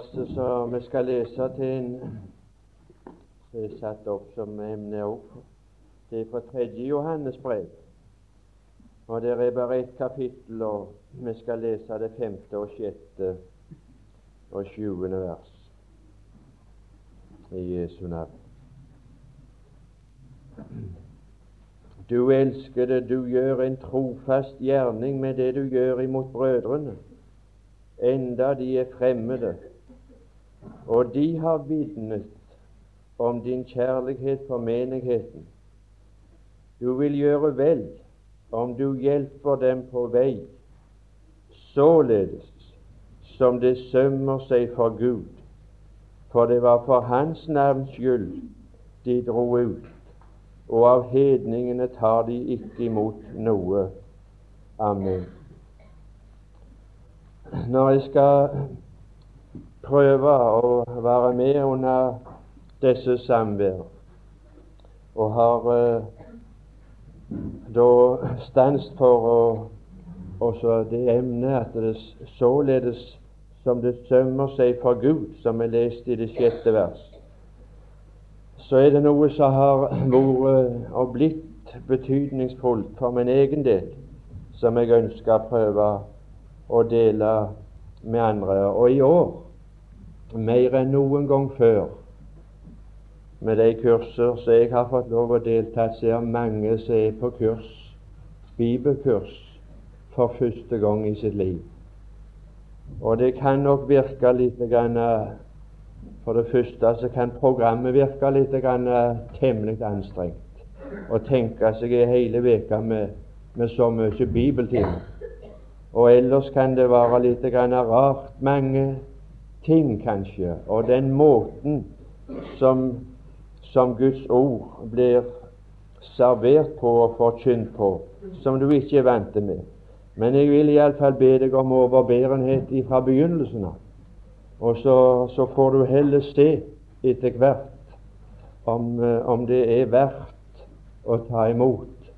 verset som vi skal lese til en det er satt opp som emne òg. Det er fra tredje Johannes brev. Og det er bare ett kapittel, og vi skal lese det femte og sjette og sjuende vers i Jesu navn. Du elskede, du gjør en trofast gjerning med det du gjør imot brødrene, enda de er fremmede, og de har vitnet om din kjærlighet for menigheten. Du vil gjøre vel om du hjelper dem på vei, således som det sømmer seg for Gud. For det var for Hans navns skyld de dro ut, og av hedningene tar de ikke imot noe. Amen. Når jeg skal prøve å være med under disse samvær. Og har eh, da stans for å også det emnet at det således som det sømmer seg for Gud, som er lest i det sjette vers, så er det noe som har vært og blitt betydningsfullt for min egen del, som jeg ønsker å prøve å dele med andre. Og i år, mer enn noen gang før, med de kurser som jeg har fått lov å delta i, så er mange som er på kurs, bibelkurs, for første gang i sitt liv. Og det kan nok virke litt grann, For det første så kan programmet virke litt grann, temmelig anstrengt. Å tenke seg ei hele uke med, med, så mye bibeltime. Og ellers kan det være litt grann rart, mange ting kanskje. Og den måten som som Guds ord blir servert på og forkynt på, som du ikke er vant med. Men jeg vil iallfall be deg om overbærenhet fra begynnelsen av. Og så, så, får du heller se etter hvert om, eh, om, det er verdt å ta imot,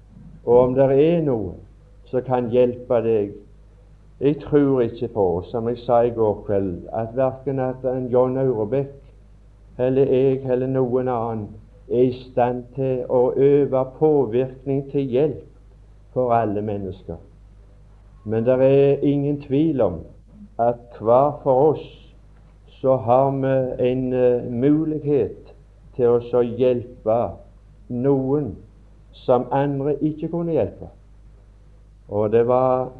og om det er noe som kan hjelpe deg. Jeg tror ikke på, som jeg sa i går kveld, at verken at en John Aurebekk eller jeg eller noen annen er i stand til å øve påvirkning til hjelp for alle mennesker. Men det er ingen tvil om at hver for oss så har vi en uh, mulighet til å hjelpe noen som andre ikke kunne hjelpe. Og det var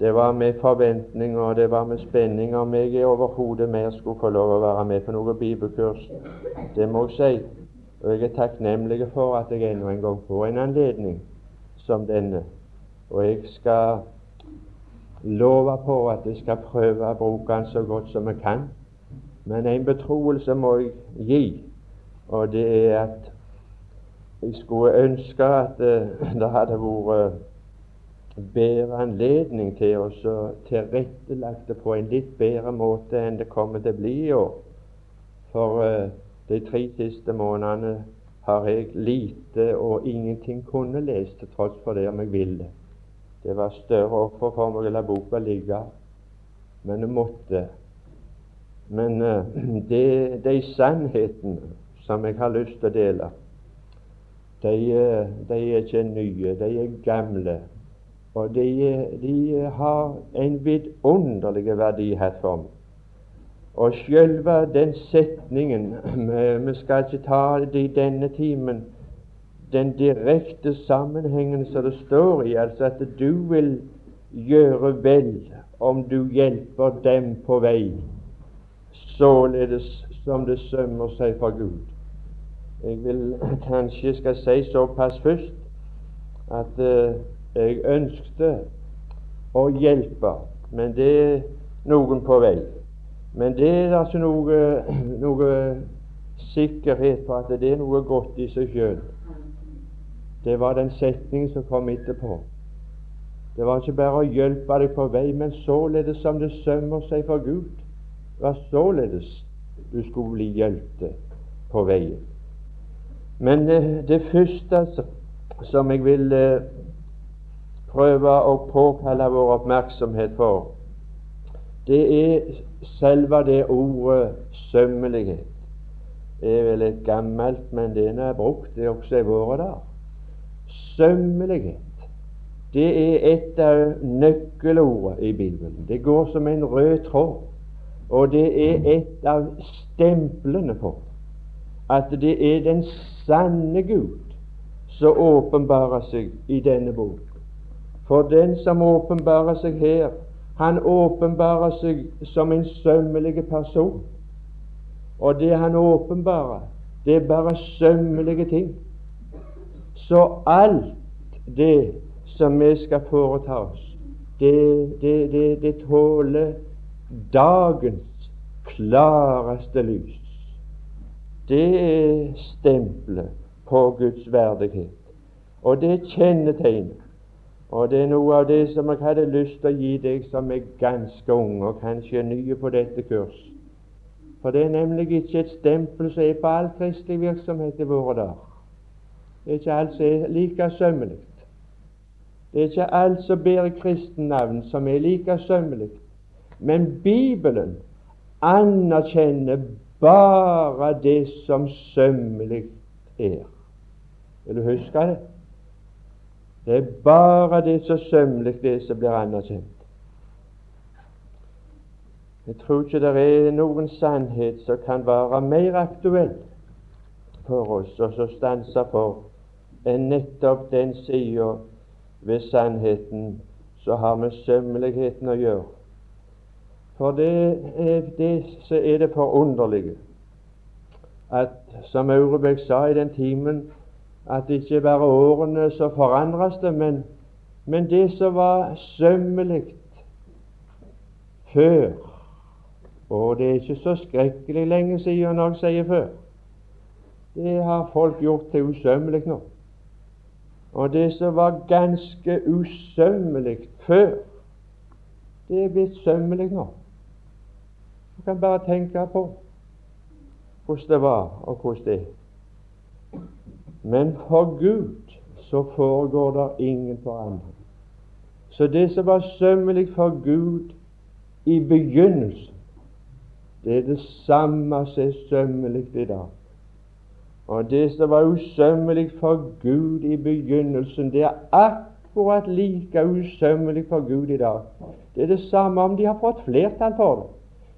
det var med forventning og det var med spenning om jeg overhodet mer skulle få lov å være med på noe bibelkurs. Det må jeg si. Og jeg er takknemlig for at jeg enda en gang får en anledning som denne. Og jeg skal love på at jeg skal prøve å bruke den så godt som jeg kan. Men en betroelse må jeg gi, og det er at jeg skulle ønske at uh, det hadde vært bedre anledning til å tilrettelagt det på en litt bedre måte enn det kommer til å bli i år. For uh, de tre siste månedene har jeg lite og ingenting kunne lese, til tross for det om jeg ville. Det var større offer for meg å la boka ligge, men jeg måtte. Men uh, det, de sannhetene som jeg har lyst til å dele, de, uh, de er ikke nye, de er gamle. Og de, de har en vidunderlig for meg. Og sjølve den setningen Vi skal ikke ta det i denne timen, den direkte sammenhengen som det står i, altså at du vil gjøre vel om du hjelper dem på vei, således som det sømmer seg for Gud. Jeg vil kanskje skal si såpass først at uh, jeg ønskte å hjelpe, men det er noen på vei. Men det er altså noe, noe sikkerhet på at det er noe godt i seg sjøl. Det var den setningen som kom etterpå. Det var ikke bare å hjelpe deg på vei, men således som det sømmer seg for Gud. Det var således du skulle bli hjulpet på veien. Men det, eh, det første som jeg vil eh, prøve å påkalle vår oppmerksomhet for, det er selve det ordet sømmelighet. Det er vel et gammelt, men det er brukt det også i våre dager. Sømmelighet. Det er et av nøkkelordene i Bibelen. Det går som en rød tråd. Og det er et av stemplene på at det er den sanne Gud som åpenbarer seg i denne bok. For den som åpenbarer seg her, han åpenbarer seg som en sømmelig person. Og det han åpenbarer, det er bare sømmelige ting. Så alt det som vi skal foreta oss, det, det, det, det tåler dagens klareste lys. Det er stempelet på Guds verdighet. Og det er kjennetegnet. Og det er noe av det som jeg hadde lyst til å gi deg som er ganske ung og kanskje nye på dette kurs. For det er nemlig ikke et stempel som er på all kristelig virksomhet i våre dager. Det er ikke alt som er like sømmelig. Det er ikke alt som bærer kristennavn, som er like sømmelig. Men Bibelen anerkjenner bare det som sømmelig er. Vil du huske det? Det er bare det som sømmelig det som blir anerkjent. Jeg tror ikke det er noen sannhet som kan være mer aktuell for oss og som stanser for enn nettopp den sida ved sannheten som har med sømmeligheten å gjøre. For det er det som er det forunderlige at, som Aurebekk sa i den timen, at ikke bare årene så forandres det, men, men det som var sømmelig før Og det er ikke så skrekkelig lenge siden når jeg sier før. Det har folk gjort til usømmelig nå. Og det som var ganske usømmelig før, det er blitt sømmelig nå. Du kan bare tenke på hvordan det var, og hvordan det er. Men for Gud så foregår det ingen forandring. Så det som var sømmelig for Gud i begynnelsen, det er det samme som er sømmelig i dag. Og det som var usømmelig for Gud i begynnelsen, det er akkurat like usømmelig for Gud i dag. Det er det samme om de har fått flertall for det.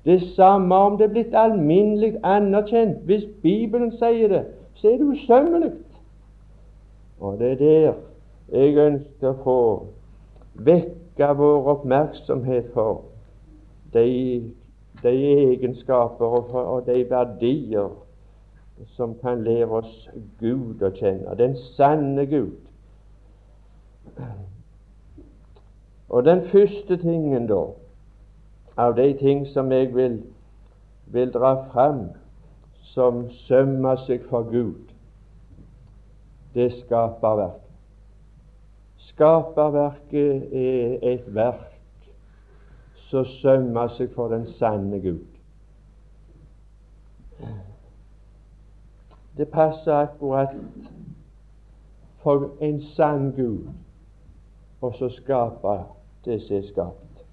Det samme om det er blitt alminnelig anerkjent. Hvis Bibelen sier det, så er det usømmelig. Og det er der jeg ønsker å få vekke vår oppmerksomhet for de, de egenskaper og, for, og de verdier som kan lære oss Gud å kjenne, den sanne Gud. Og den første tingen, da, av de ting som jeg vil, vil dra fram som sømmer seg for Gud, det skaperverket. Skaperverket er et verk som sømmer seg for den sanne Gud. Det passer akkurat for en sann Gud og så skape det som er skapt.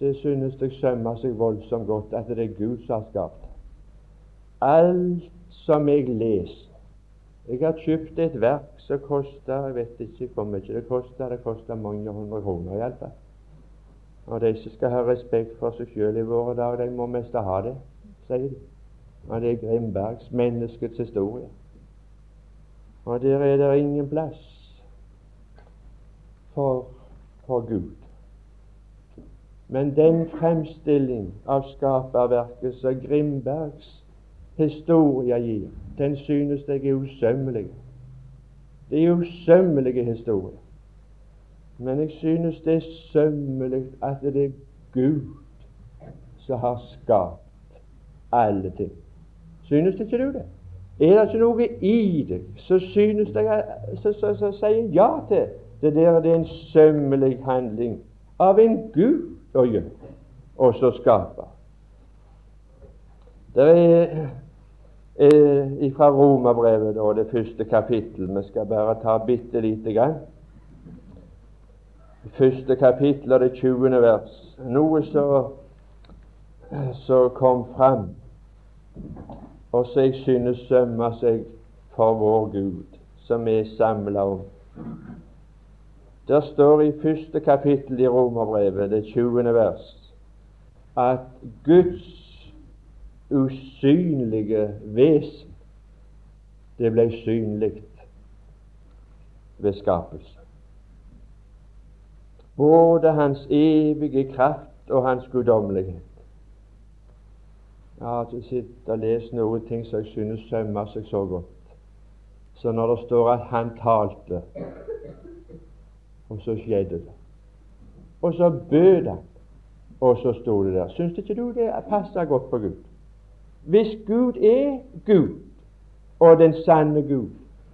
Det synes jeg sømmer seg voldsomt godt at det er Gud som har skapt. Alt som jeg leser jeg har kjøpt et verk som koster Jeg vet ikke hvor mye det koster. Det koster mange hundre kroner iallfall. Og de som skal ha respekt for seg sjøl i våre dager, de må mest ha det, sier de. Og det er Grimbergs 'Menneskets historie'. Og der er det ingen plass for, for Gud. Men den fremstilling av skaperverket som Grimbergs historia gir, den synes jeg er usømmelig. Det er usømmelige historier. Men jeg synes det er sømmelig at det er Gud som har skapt alle ting. Synes det ikke du det? Er det ikke noe i deg så synes jeg så, sier ja til det der det er en sømmelig handling av en Gud å gjøre, og så skape. Det er eh, fra Romerbrevet, det første kapittel. Vi skal bare ta bitte lite grann. første kapittel og det tjuende vers. Noe som kom fram, og som jeg synes sømmer seg for vår Gud, som er samla om. Der står i første kapittel i Romerbrevet, det tjuende vers, at Guds usynlige vesen, det ble synlig ved skapelsen. Både hans evige kraft og hans guddommelighet. Jeg har sittet og lest noen ting som jeg synes sømmer seg så godt. Så når det står at han talte, og så skjedde det. Og så bød han, og så sto det der. Syns ikke du det passer godt på Gud? Hvis Gud er Gud, og den sanne Gud,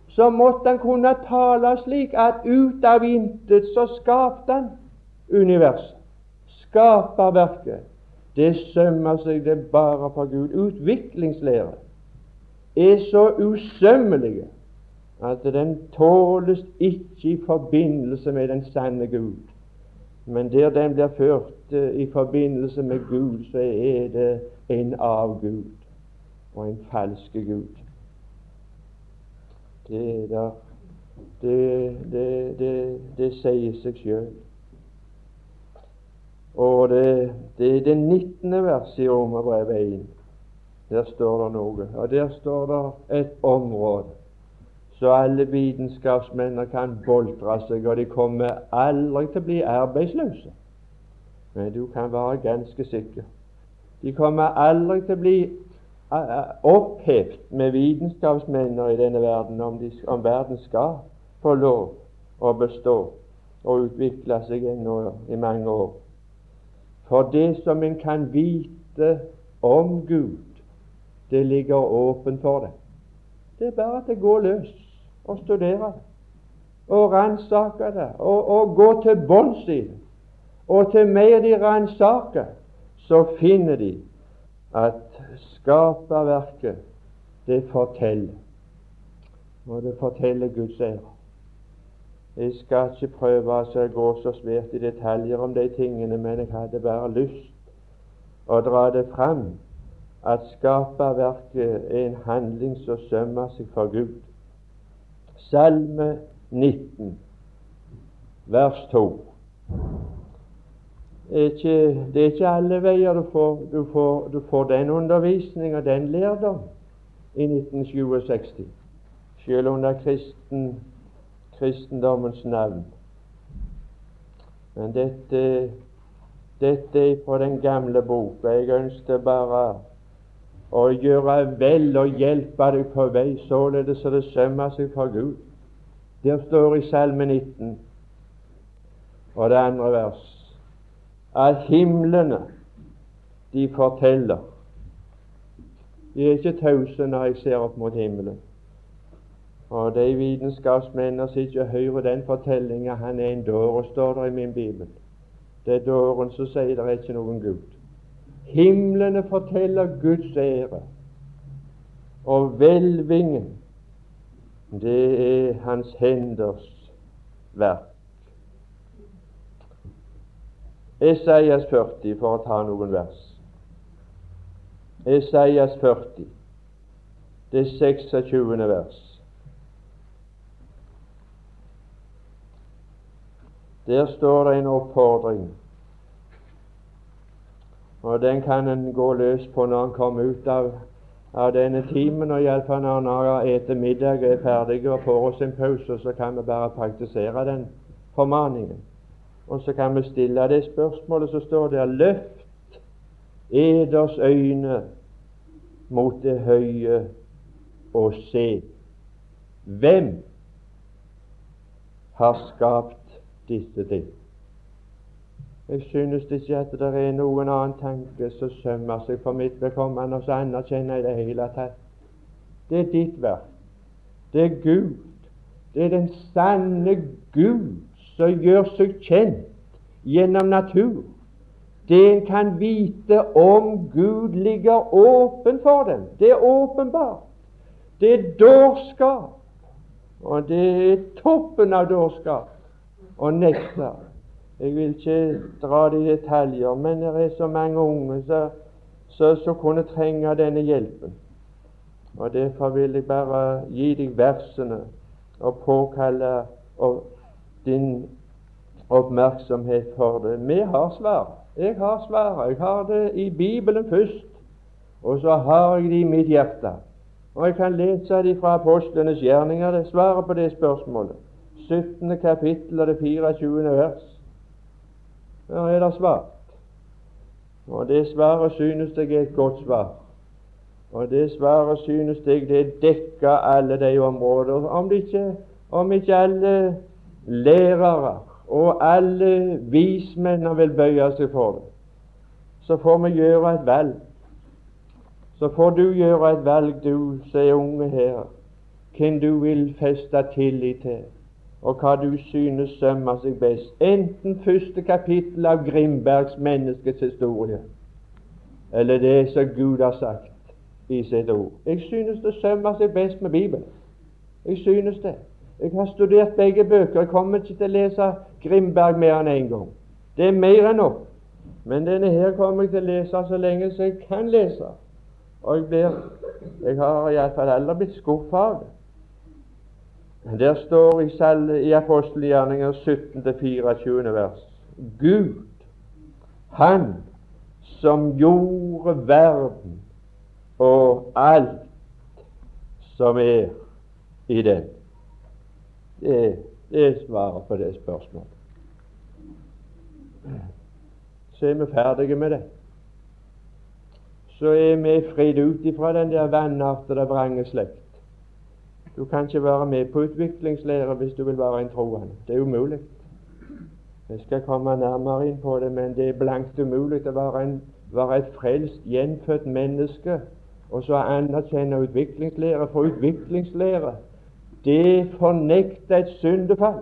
så måtte han kunne tale slik at ut av intet så skapte han universet. Skaperverket. Det sømmer seg det bare for Gud. Utviklingslære er så usømmelige at den tåles ikke i forbindelse med den sanne Gud. Men der den blir ført uh, i forbindelse med Gud, så er det en avgud og en falske Gud. Det, der, det, det, det, sier seg sjøl. Og det er det 19. verset i Romerbrevet 1. Der står det noe. Og der står det et område så alle vitenskapsmenn kan boltre seg, og de kommer aldri til å bli arbeidsløse. Men du kan være ganske sikker. De kommer aldri til å bli opphevet med vitenskapsmennene i denne verden om, de, om, verden skal få lov å bestå og utvikle seg ennå i mange år. For det som en kan vite om Gud, det ligger åpent for deg. Det er bare at det går løs og studere det, og ransake det, og, og gå til bunns i det. Og til mer de ransaker, så finner de at skaperverket, det forteller. Og det forteller Guds ære. Jeg skal ikke prøve å gå så svært i detaljer om de tingene, men jeg hadde bare lyst å dra det fram at skaperverket er en handling som sømmer seg for Gud. Salme 19, vers 2. Ikke, det er ikke alle veier du får, du får, du får den undervisning og den lærdom i 1967, selv under kristen, kristendommens navn. Men dette, dette er fra den gamle boka. jeg ønsker bare og gjøre vel og hjelpe deg på vei, således at det sømmer seg for Gud. Der står i Salme 19 og det andre vers at himlene, de forteller. De er ikke tause når jeg ser opp mot himmelen. Og de vitenskapsmennene som ikke hører den fortellinga, han er en dåre, står det i min bibel. Det er dåren som sier det er ikke noen Gud. Himlene forteller Guds ære, og hvelvingen, det er Hans henders verk. Esaias 40, for å ta noen vers. Esaias 40, det 26. vers. Der står det en oppfordring og den kan en gå løs på når en kommer ut av, av denne timen, og iallfall når en har spist middag og er ferdig og får oss en pause, så kan vi bare praktisere den formaningen. Og så kan vi stille det spørsmålet som står der Løft eders øyne mot det høye og se. Hvem har skapt disse ting? Jeg synes ikke at det er noen annen tanke som sømmer seg for mitt vedkommende, og så anerkjenner jeg det hele tatt. Det er ditt verk. Det er Gud. Det er den sanne Gud som gjør seg kjent gjennom natur. Det en kan vite om Gud ligger åpen for dem. Det er åpenbart. Det er dårskap. Og det er toppen av dårskap og nektar Jeg vil ikke dra det i detaljer, men det er så mange unge som kunne trenge denne hjelpen. Og Derfor vil jeg bare gi deg versene og påkalle din oppmerksomhet for det. Vi har svar. Jeg har svaret. Jeg har det i Bibelen først, og så har jeg det i mitt hjerte. Og jeg kan lese det fra apostlenes gjerninger, det svaret på det spørsmålet. 17. kapittel og det 24. vers. Der er det svart. Og det svaret synes jeg er et godt svar. Og det svaret synes jeg det dekker alle de områder. Om, ikke, om ikke alle lærere og alle vismennene vil bøye seg for det, så får vi gjøre et valg. Så får du gjøre et valg, du som er unge her, hvem du vil feste tillit til og hva du synes sømmer seg best. Enten første kapittel av Grimbergs menneskets historie, eller det som Gud har sagt i sitt ord. Jeg synes det sømmer seg best med Bibelen. Jeg synes det. Jeg har studert begge bøker. Jeg kommer ikke til å lese Grimberg mer enn én en gang. Det er mer enn nok. Men denne her kommer jeg til å lese så lenge som jeg kan lese. Og jeg, blir, jeg har iallfall aldri blitt skuffa av det. Der står i, apostelgjerninger 17-24 vers Gud, Han som gjorde verden og alt som er i den. Det, det er svaret på det spørsmålet. Så er vi ferdige med det. Så er vi fridd ut ifra den der vanartede vrange slekt. Du kan ikke være med på utviklingslære hvis du vil være en troende. Det er umulig. Jeg skal komme nærmere inn på det, men det er blankt umulig å være, en, være et frelst, gjenfødt menneske og så anerkjenne utviklingslære. For utviklingslære, det fornekter et syndefall.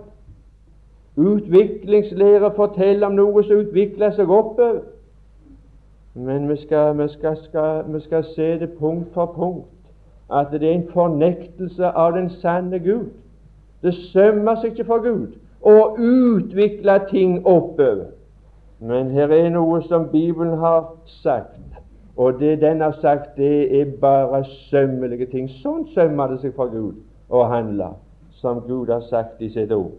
Utviklingslære forteller om noe som utvikler seg oppover. Men vi skal, vi, skal, skal, vi skal se det punkt for punkt at det er en fornektelse av den sanne Gud. Det sømmer seg ikke for Gud å utvikle ting oppover. Men her er noe som Bibelen har sagt, og det den har sagt, det er bare sømmelige ting. Sånn sømmer det seg for Gud å handle, som Gud har sagt i sitt ord.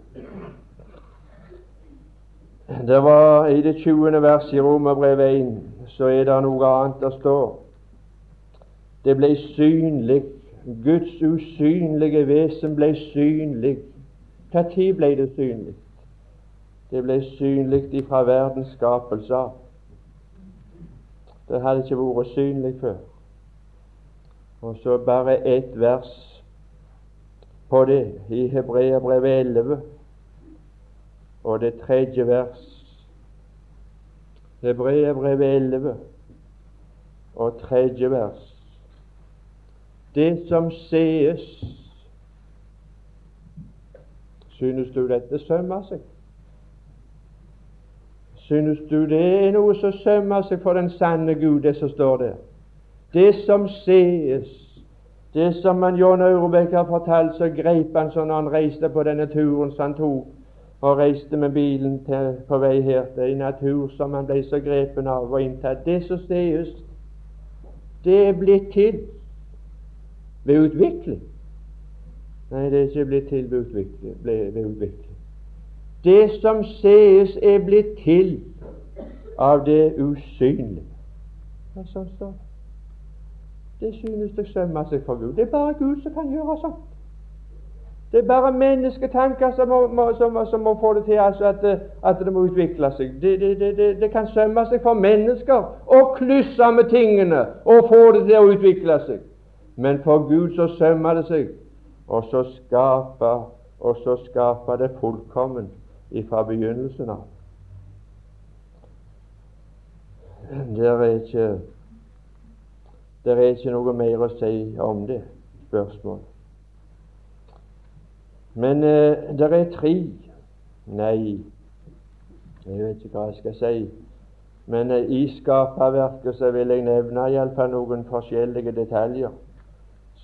Det var I det 20. vers i Romerbrevet 1 så er det noe annet det står. Det ble synlig. Guds usynlige vesen ble synlig. Når ble det synlig? Det ble synlig ifra verdens skapelse. Det hadde ikke vært synlig før. Og så bare ett vers på det i Hebreabrevet 11 og det tredje vers. Hebreabrevet 11 og tredje vers det som sees. Synes du dette sømmer seg? Synes du det er noe som sømmer seg for den sanne Gud, det som står der? Det som sees, det som man John Aurebekk har fortalt, så grep han så når han reiste på denne turen som han tok, og reiste med bilen til, på vei her til en natur som han ble så grepen av og inntatt. Det som sees, det er blitt til ved utvikling. Nei, det er ikke blitt til ved utvikling. Ved utvikling. Det som sees, er blitt til av det usynlige. er sånn står det. Synes det sømmer seg for Gud. Det er bare Gud som kan gjøre sånt. Det er bare mennesketanker som må, må, som, som må få det til altså at, at, det må utvikle seg. Det, det, det, det, kan sømme seg for mennesker å klysse med tingene og få det til å utvikle seg. Men for Gud så sømmer det seg, og så skaper og så skaper det fullkomment ifra begynnelsen av. Det er ikke det er ikke noe mer å si om det spørsmålet. Men eh, det er tre Nei, jeg vet ikke hva jeg skal si. Men eh, i skaperverket så vil jeg nevne iallfall noen forskjellige detaljer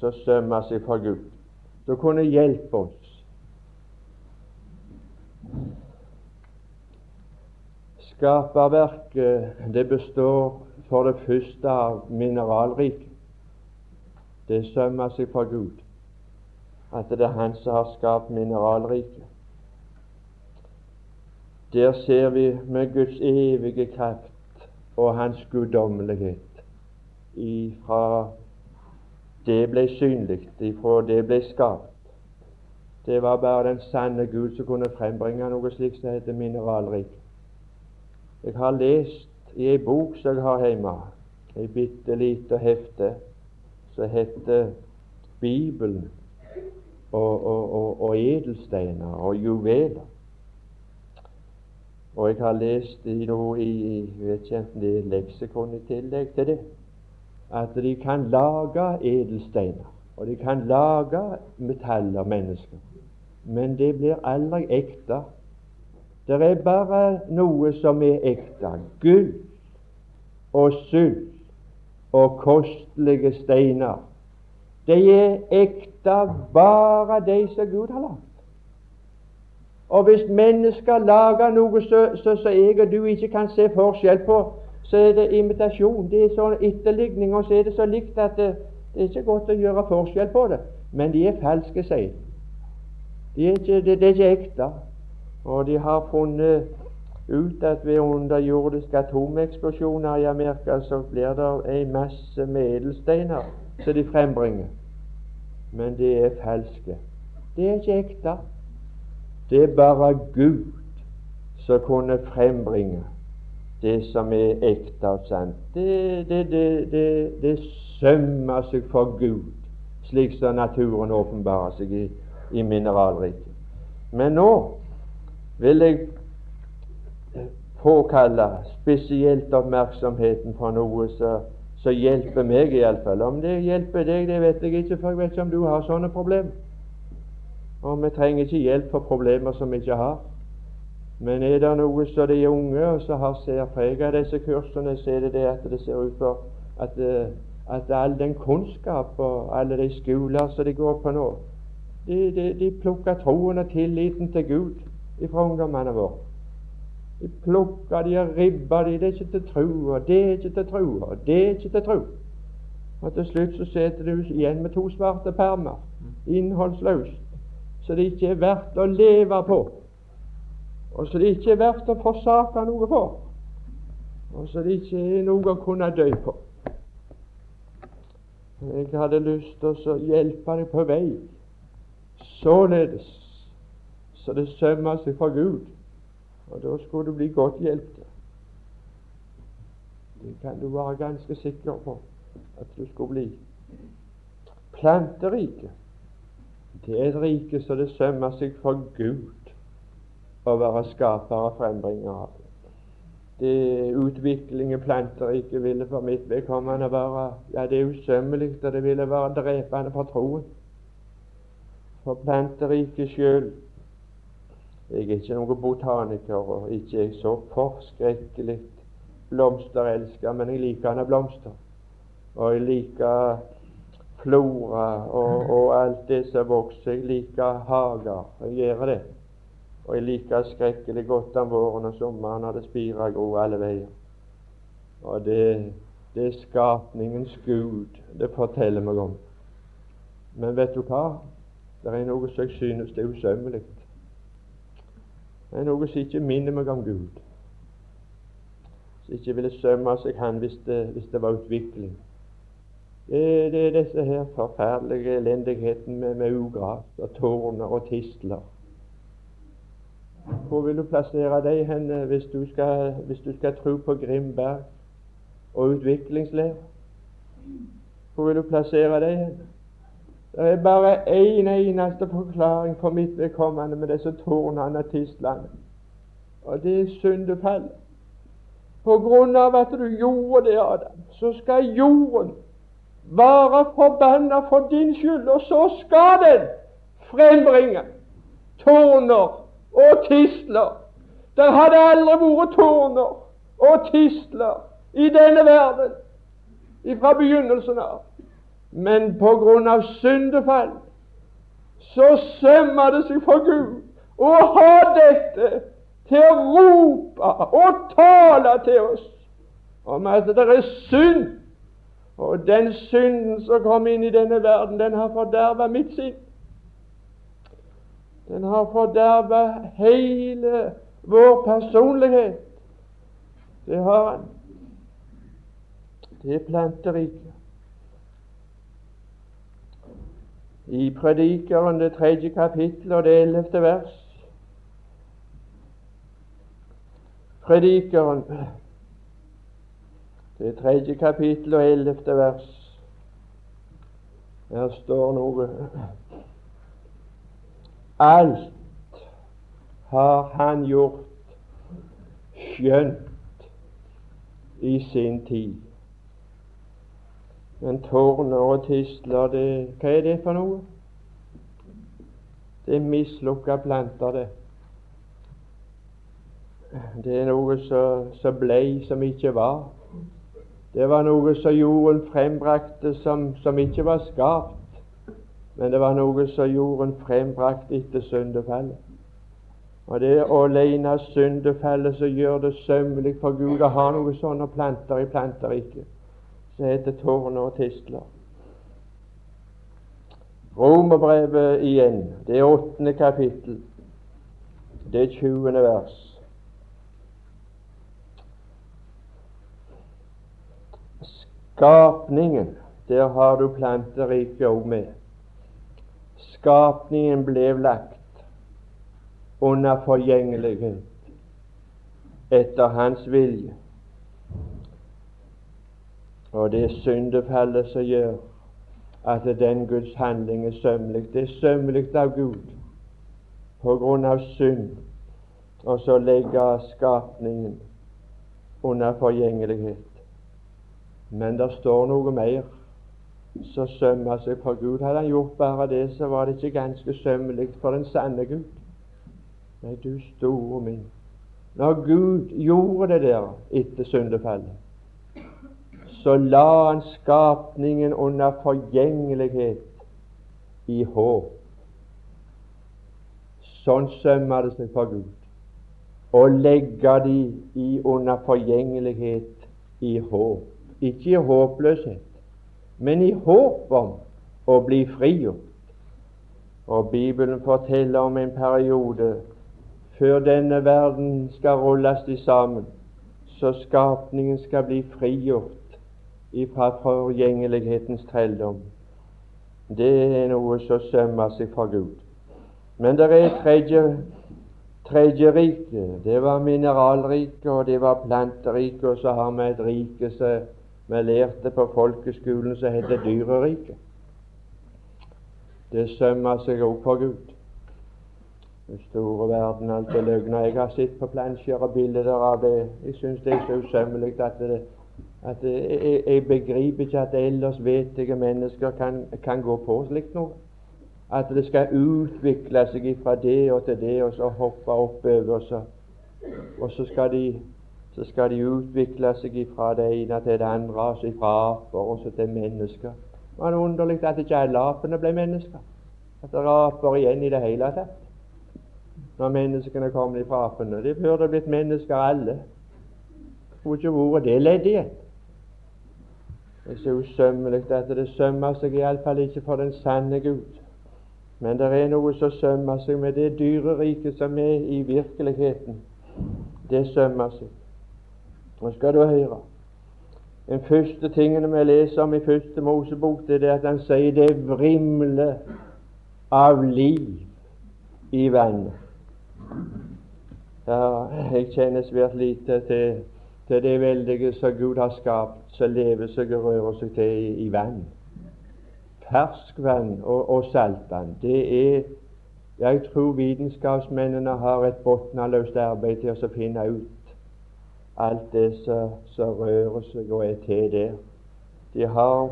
som sømmer seg for Gud, som kunne hjelpe oss. Skaperverket det består for det første av mineralriket. Det sømmer seg for Gud at det er Han som har skapt mineralriket. Der ser vi med Guds evige kraft og Hans guddommelighet ifra det ble synlig, ifra det ble skapt. Det var bare den sanne Gud som kunne frembringe noe slikt som heter Mineralrik. Jeg har lest i ei bok som jeg har hjemme, ei bitte lite hefte som heter Bibelen og, og, og, og, edelsteiner og juveler. Og jeg har lest i noe i i vet ikke enten det er leksikon i tillegg til det, at de kan lage edelsteiner, og de kan lage metaller, mennesker. Men det blir aldri ekte det er bare noe som er ekte. Gull og sølv og kostelige steiner. De er ekte, bare de som Gud har lagd. Og hvis mennesker lager noe som jeg og du ikke kan se forskjell på, så er det imitasjon. Det er sånn etterligning, og så er det så likt at det, det er ikke godt å gjøre forskjell på det. Men de er falske, sier de. Er ikke, det, det er ikke ekte. Og de har funnet ut at ved underjordiske atomeksplosjoner i Amerika så blir det en masse med som de frembringer. Men det er falske. Det er ikke ekte. Det er bare Gud som kunne frembringe det som er ekte og sant. Det, det, det, det, sømmer seg for Gud, slik som naturen åpenbarer seg i, i mineralriket. Men nå vil jeg påkalle spesielt oppmerksomheten for noe som hjelper meg, iallfall. Om det hjelper deg, det vet jeg ikke, for jeg vet ikke om du har sånne problemer. Og vi trenger ikke hjelp for problemer som vi ikke har. Men er det noe som de unge som har ser preg av disse kursene, så er det det at det ser ut for at, eh, at all den kunnskap og alle de skoler som de går på nå, de, de, de plukker troen og tilliten til Gud fra ungdommene våre. De plukker de og ribber de. Det er ikke til tro, og det er ikke til tro, og det er ikke til tro. Og til slutt så sitter du igjen med to svarte permer, innholdsløst, så det ikke er verdt å leve på, og så det ikke er verdt å forsake noe på, og så det ikke er noe å kunne dø på. Jeg hadde lyst til å hjelpe deg på vei således så det sømmer seg for Gud. Og da skulle du bli godt hjulpet. Det kan du være ganske sikker på at du skulle bli. Planteriket, det er et rike så det sømmer seg for Gud å være skaper og frembringer av. Det utvikling planter planteriket ville for mitt vedkommende være ja, det er usømmelig, og det ville være drepende for troen. For planteriket sjøl jeg er ikke noen botaniker, og ikke jeg så forskrekkelig blomsterelsker, men jeg liker han blomster. Og jeg liker flora og, og, alt det som vokser. Jeg liker hager. Jeg gjør det. Og jeg liker skrekkelig godt om våren og sommeren når det spirer og gror alle veier. Og det, det er skapningens Gud det forteller meg om. Men vet du hva? Det er noe som jeg synes det er usømmelig. Det er noe som ikke minner meg om Gud. Som ikke ville sømme seg Han hvis det, hvis det var utvikling. Det, det, er disse her forferdelige elendigheten med, med ugras og tårner og tistler. Hvor vil du plassere deg hen hvis du skal, hvis du skal tro på Grimberg og utviklingsleir? Hvor vil du plassere deg hen? Det er bare én en eneste forklaring for mitt vedkommende med disse tårnene og tislene, og det er syndefallet. På grunn av at du gjorde det, Adam, så skal jorden være forbanna for din skyld, og så skal den frembringe tårner og tisler. Der hadde aldri vært tårner og tisler i denne verden fra begynnelsen av. Men på grunn av syndefall så sømmer det seg for Gud å ha dette til å rope og tale til oss om at det er synd. Og den synden som kom inn i denne verden, den har forderva mitt sinn. Den har forderva hele vår personlighet. Det har han. Det er planteriket. I Predikeren, det tredje kapittel og det ellevte vers Predikeren, det tredje kapittel og ellevte vers. Her står noe Alt har han gjort skjønt i sin tid. Men tårner og tisler, det, hva er det for noe? Det er mislukka planter, det. Det er noe som blei som ikke var. Det var noe som jorden frembrakte som, som ikke var skapt, men det var noe som jorden frembrakte etter syndefallet. Og det er alene syndefallet som gjør det sømmelig for Gud å ha noe sånne planter i planteriket som heter tårner og tistler. Romerbrevet igjen, det er åttende kapittel, det er tjuende vers. Skapningen, der har du planteriket òg med. Skapningen ble lagt under forgjengelighet etter hans vilje. Og det er syndefallet som gjør at den Guds handling er sømmelig. Det er sømmelig av Gud på grunn av synd, og så legger skapningen under forgjengelighet. Men det står noe mer som sømmer seg for Gud. Hadde han gjort bare det, så var det ikke ganske sømmelig for den sanne Gud. Nei, du store min. Når Gud gjorde det der etter syndefallet, så la han skapningen under forgjengelighet i håp. Sånn sømmer det seg for Gud å legge de i under forgjengelighet i håp. Ikke i håpløshet, men i håp om å bli frigjort. Og Bibelen forteller om en periode før denne verden skal rulles til sammen, så skapningen skal bli frigjort ifra forgjengelighetens trelldom. Det er noe som sømmer seg fra Gud. Men det er tredje, tredje rike. Det var mineralriket, og det var planteriket, og så har vi et rike som vi lærte på folkeskolen som heter Dyreriket. Det sømmer seg òg for Gud. Den store verden, alt det løgner. Jeg har sett på plansjer og bilder av det. Jeg syns det er så usømmelig at, det, at det, jeg, jeg, begriper ikke at ellers vettige mennesker kan, kan gå på slikt noe. At det skal utvikle seg fra det og til det, og så hoppe oppover, og så, og så skal de så skal de utvikle seg ifra det ene til det andre, altså fra aper og så til mennesker. Det var underlig at ikke alle apene ble mennesker. At det er aper igjen i det hele tatt. Når menneskene kommer fra apene. De burde blitt mennesker alle. Skulle ikke vært det ledd igjen. Det er så usømmelig at det sømmer seg iallfall ikke for den sanne Gud. Men det er noe som sømmer seg med det dyreriket som er i virkeligheten. Det sømmer seg. Nå skal du høre. Den første tingene vi leser om i første Mosebok, det er at han sier det vrimler av liv i vannet. Ja, jeg kjenner svært lite til, til det veldige som Gud har skapt, som lever seg og rører seg til i, i vann. Ferskvann og, og saltvann. Det er Jeg tror vitenskapsmennene har et bunnløst arbeid til å finne ut alt det som rører seg og er til der. De har,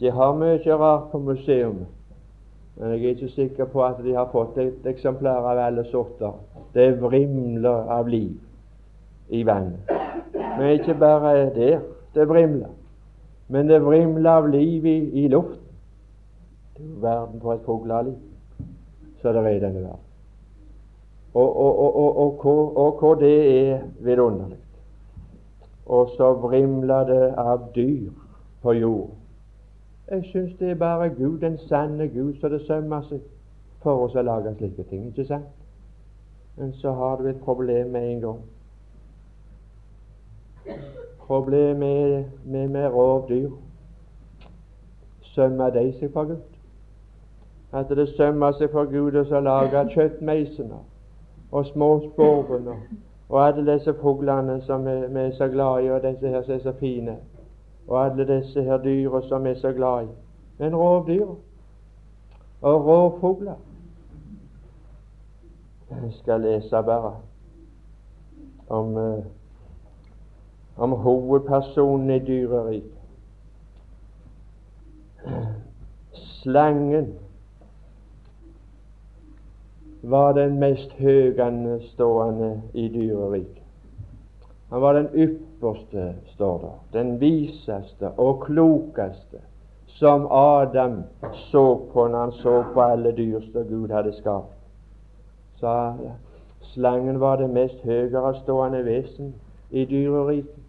de har mye rart på museum, men jeg er ikke sikker på at de har fått et eksemplar av alle sorter. Det vrimler av liv i vannet. Men ikke bare der det vrimler, men det vrimler av liv i, i luften. Det er verden for et fugleliv så det er i denne verden. og, og, og, og, hvor det er vidunderlig. Og så vrimler det av dyr på jord. Jeg syns det er bare Gud, den sanne Gud, så det sømmer seg for oss å lage slike ting. Ikke sant? Men så har du et problem med en gang. Problemet med, med rovdyr sømmer de seg for Gud. At det sømmer seg for Gud å lage kjøttmeisene og småsporvene og alle disse fuglene som vi, er så glad i, og disse her som er så fine, og alle disse her dyra som vi er så glad i. Men rovdyr og rovfugler Jeg skal lese bare om, eh, om hovedpersonen i dyreriket. Slangen var den mest høganstående i dyreriket. Han var den ypperste, står det, den viseste og klokeste som Adam så på når han så på alle dyr som Gud hadde skapt. Så slangen var det mest høyerestående vesen i dyreriket.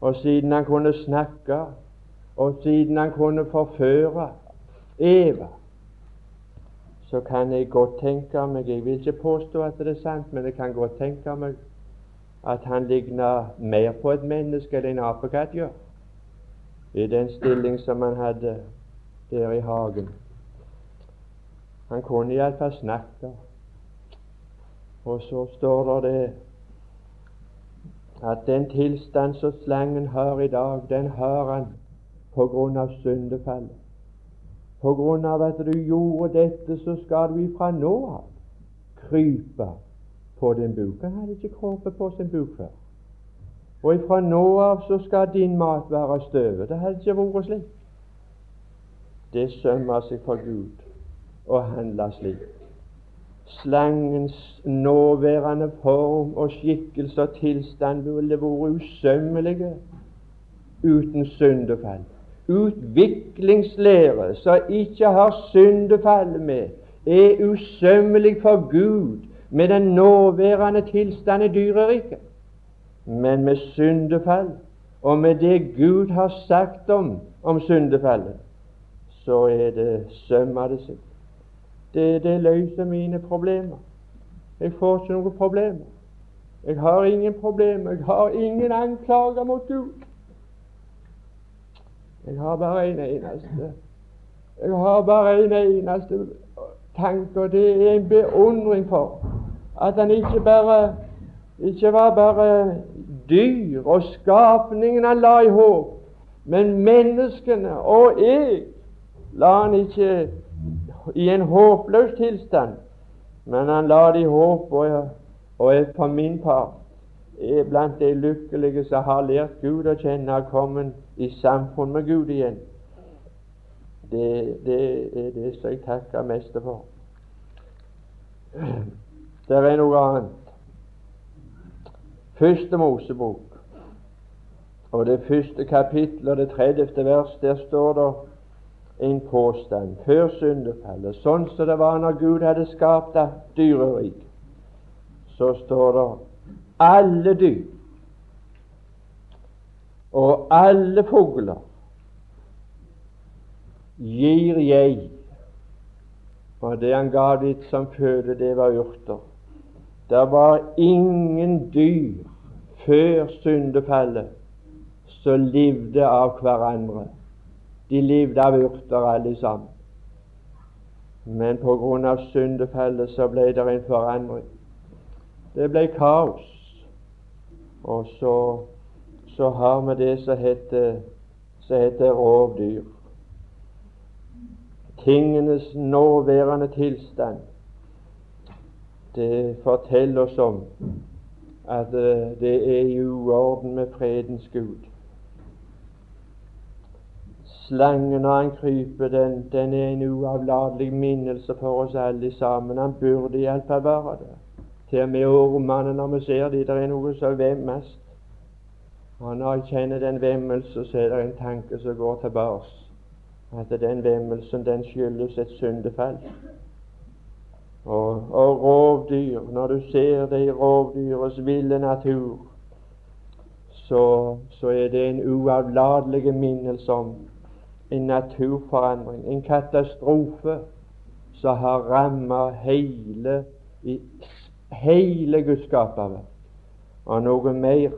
Og siden han kunne snakke, og siden han kunne forføre Eva så kan jeg godt tenke meg Jeg vil ikke påstå at det er sant, men jeg kan godt tenke meg at han ligner mer på et menneske enn en apekatt gjør, i den stilling som han hadde der i hagen. Han kunne iallfall snakke. Og så står det at den tilstand som slangen har i dag, den har han på grunn av syndefallet. På grunn av at du gjorde dette, så skal du ifra nå av krype på din buk. Han hadde ikke kroppet på sin buk før. Og ifra nå av så skal din mat være støvet. Det hadde ikke vært slik. Det sømmer seg for Gud å handle slik. Slangens nåværende form og skikkelse og tilstand ville vært usømmelige uten syndefall utviklingslære som ikke har syndefall med, er usømmelig for Gud med den nåværende tilstand i dyreriket. Men med syndefall og med det Gud har sagt om, om syndefallet, så er det sømmer det sitt. Det, det løser mine problemer. Jeg får ikke noen problemer. Jeg har ingen problemer. Jeg har ingen anklager mot Gud. Jeg har bare en eneste Jeg har bare en eneste tanke, og det er en beundring for at han ikke bare ikke var bare dyr og skapningen han la i håp, men menneskene og jeg la han ikke i en håpløs tilstand, men han la det i håp, og, og på min part er blant de lykkelige som har lært Gud å kjenne og kommet i samfunn med Gud igjen. Det, det er det som jeg takker mest for. Det er noe annet. Første Mosebok, og det første kapittel og det tredjefte vers, der står det en påstand før syndefallet, sånn som det var når Gud hadde skapt dyreriket. Så står det alle dyr og alle fugler gir jeg. For det han ga dit som føde, det var urter. Det var ingen dyr før syndefallet som levde av hverandre. De levde av urter alle sammen. Men av syndefallet så ble det en forandring. Det ble kaos. Og så, så har vi det som heter, som heter rovdyr. Tingenes nåværende tilstand. Det forteller oss om at eh, det er i uorden med fredens Gud. Slangen og han kryper, den, den er en uavlatelig minnelse for oss alle sammen. Han burde iallfall være det. Til med ormene, når vi ser de, det er noe som vemmes. Og når jeg kjenner den vemmelse, så er det en tanke som går tilbake. At den vemmelsen, den skyldes et syndefall. Og, og rovdyr, når du ser det i rovdyrets ville natur, så, så er det en uavlatelig minnelse om en naturforandring, en katastrofe som har rammet hele, hele Guds skaperverk. Og noe mer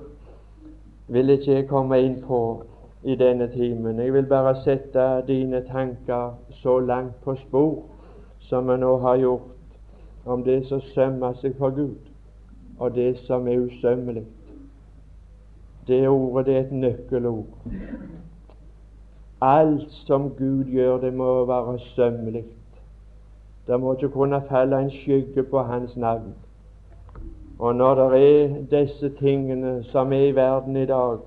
vil ikke jeg komme inn på i denne timen. Jeg vil bare sette dine tanker så langt på spor som vi nå har gjort, om det som sømmer seg for Gud, og det som er usømmelig. Det ordet det er et nøkkelord. Alt som Gud gjør, det må være sømmelig. Det må ikke kunne falle en skygge på Hans navn. Og når det er disse tingene som er i verden i dag,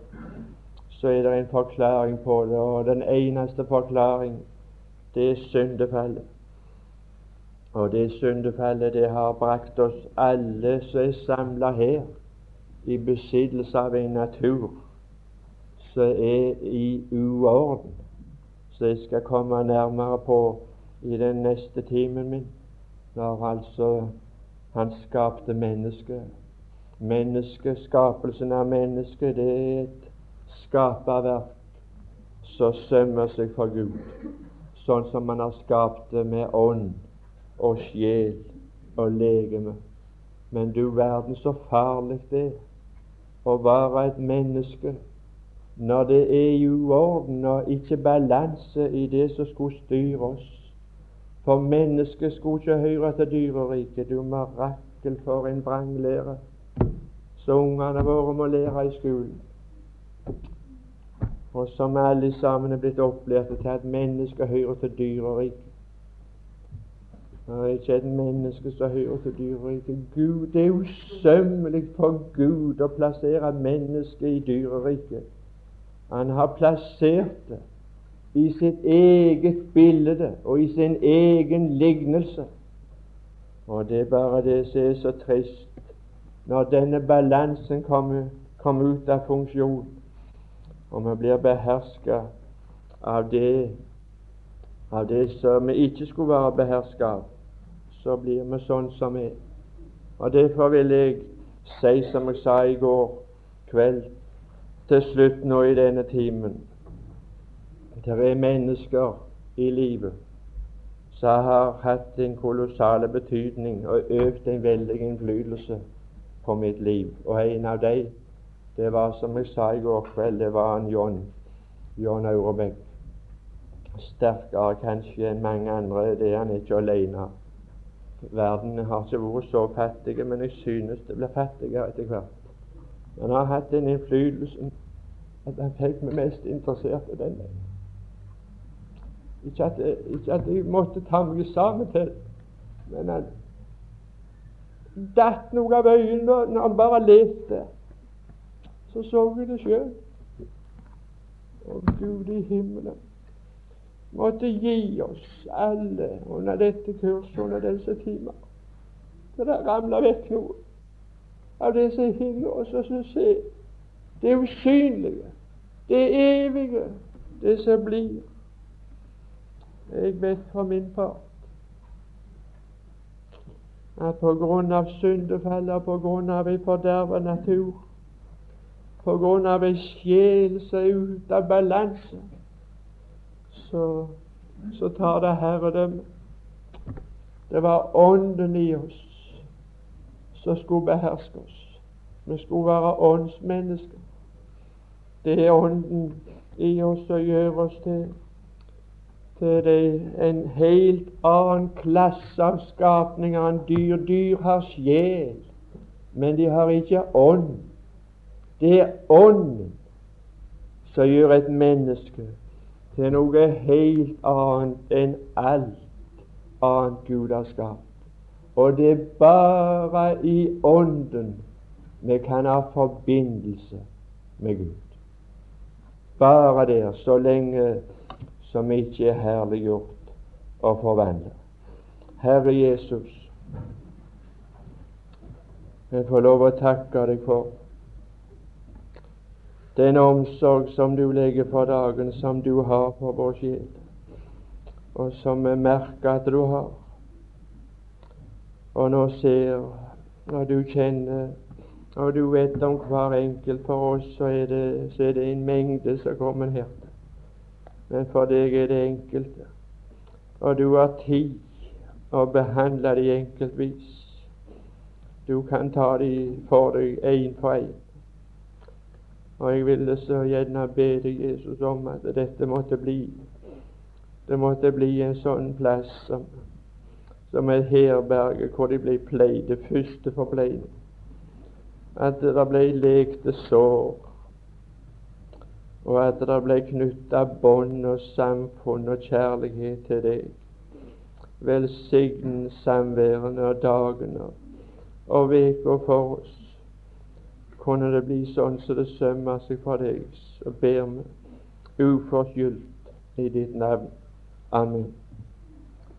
så er det en forklaring på det, og den eneste forklaring, det er syndefallet. Og det syndefallet, det har brakt oss alle som er samla her, i besittelse av en natur som er i uorden, som jeg skal komme nærmere på i den neste timen min, når altså han skapte mennesket. skapelsen av mennesket, det er et skaperverk som sømmer seg for Gud, sånn som han har skapt det med ånd og sjel og legeme. Men du verden, så farlig det er å være et menneske når det er uorden og ikke balanse i det som skulle styre oss. For mennesket skulle ikke høre til dyreriket. Du marakel for en vranglære så ungene våre må lære i skolen. Og som alle sammen er blitt opplært til at mennesket hører til dyreriket. Det er ikke et menneske som hører til dyreriket. Gud, det er usømmelig for Gud å plassere mennesket i dyreriket. Han har plassert det i sitt eget bilde og i sin egen lignelse. Og det er bare det som er så trist, når denne balansen kommer, kommer ut av funksjon, og vi blir beherska av det av det som vi ikke skulle være beherska av, så blir vi sånn som vi er. Og Derfor vil jeg si, som jeg sa i går kveld, til slutt nå i denne timen det er mennesker i livet som har hatt en kolossal betydning og økt en veldig innflytelse på mitt liv. Og en av dem, det var som jeg sa i går kveld, det var en John, John Aurebekk. Sterkere kanskje enn mange andre. Det er han ikke alene. Verden har ikke vært så fattig, men jeg synes det blir fattigere etter hvert. Han har hatt en innflytelse at han fikk meg mest interessert i den. Ikke at, ikke at jeg måtte ta meg sammen til men han datt noe av øynene når han bare leste. Så så vi det sjøl. Og Gud i himmelen måtte gi oss alle under dette kurset, under disse timer, så det ramler vekk noe av det som hindrer oss å se det usynlige, det evige, det som blir. Jeg vet for min part at på grunn av syndefallet på grunn av en forderva natur, på grunn av en sjel som er ute av balanse, så, så tar det herredømme. Det var Ånden i oss som skulle beherske oss. Vi skulle være åndsmennesker. Det er Ånden i oss som gjør oss til til en helt annen klasse av skapninger enn dyr. Dyr har sjel, men de har ikke ånd. Det er ånden som gjør et menneske til noe helt annet enn alt annet Gud har skapt. Og det er bare i Ånden vi kan ha forbindelse med Gud. Bare der, så lenge som ikke er herliggjort og forvandlet. Herre Jesus, jeg får lov å takke deg for den omsorg som du legger for dagen, som du har for vår sjel, og som vi merker at du har. og nå ser når du kjenner og du vet om hver enkelt for oss, så er det, så er det en mengde som kommer her. Men for deg er det enkelte. Og du har tid å behandle de enkeltvis. Du kan ta de for deg én for én. Og jeg ville så gjerne be deg, Jesus, om at dette måtte bli det måtte bli en sånn plass som, som et herberge hvor de ble pleid, det første forpleining. At det ble lekte sår, og at det ble knytta bånd og samfunn og kjærlighet til deg. Velsign samværene og dagene og uka for oss kunne det bli sånn som så det sømmer seg for deg, så ber vi uforskyldt i ditt navn. Amen.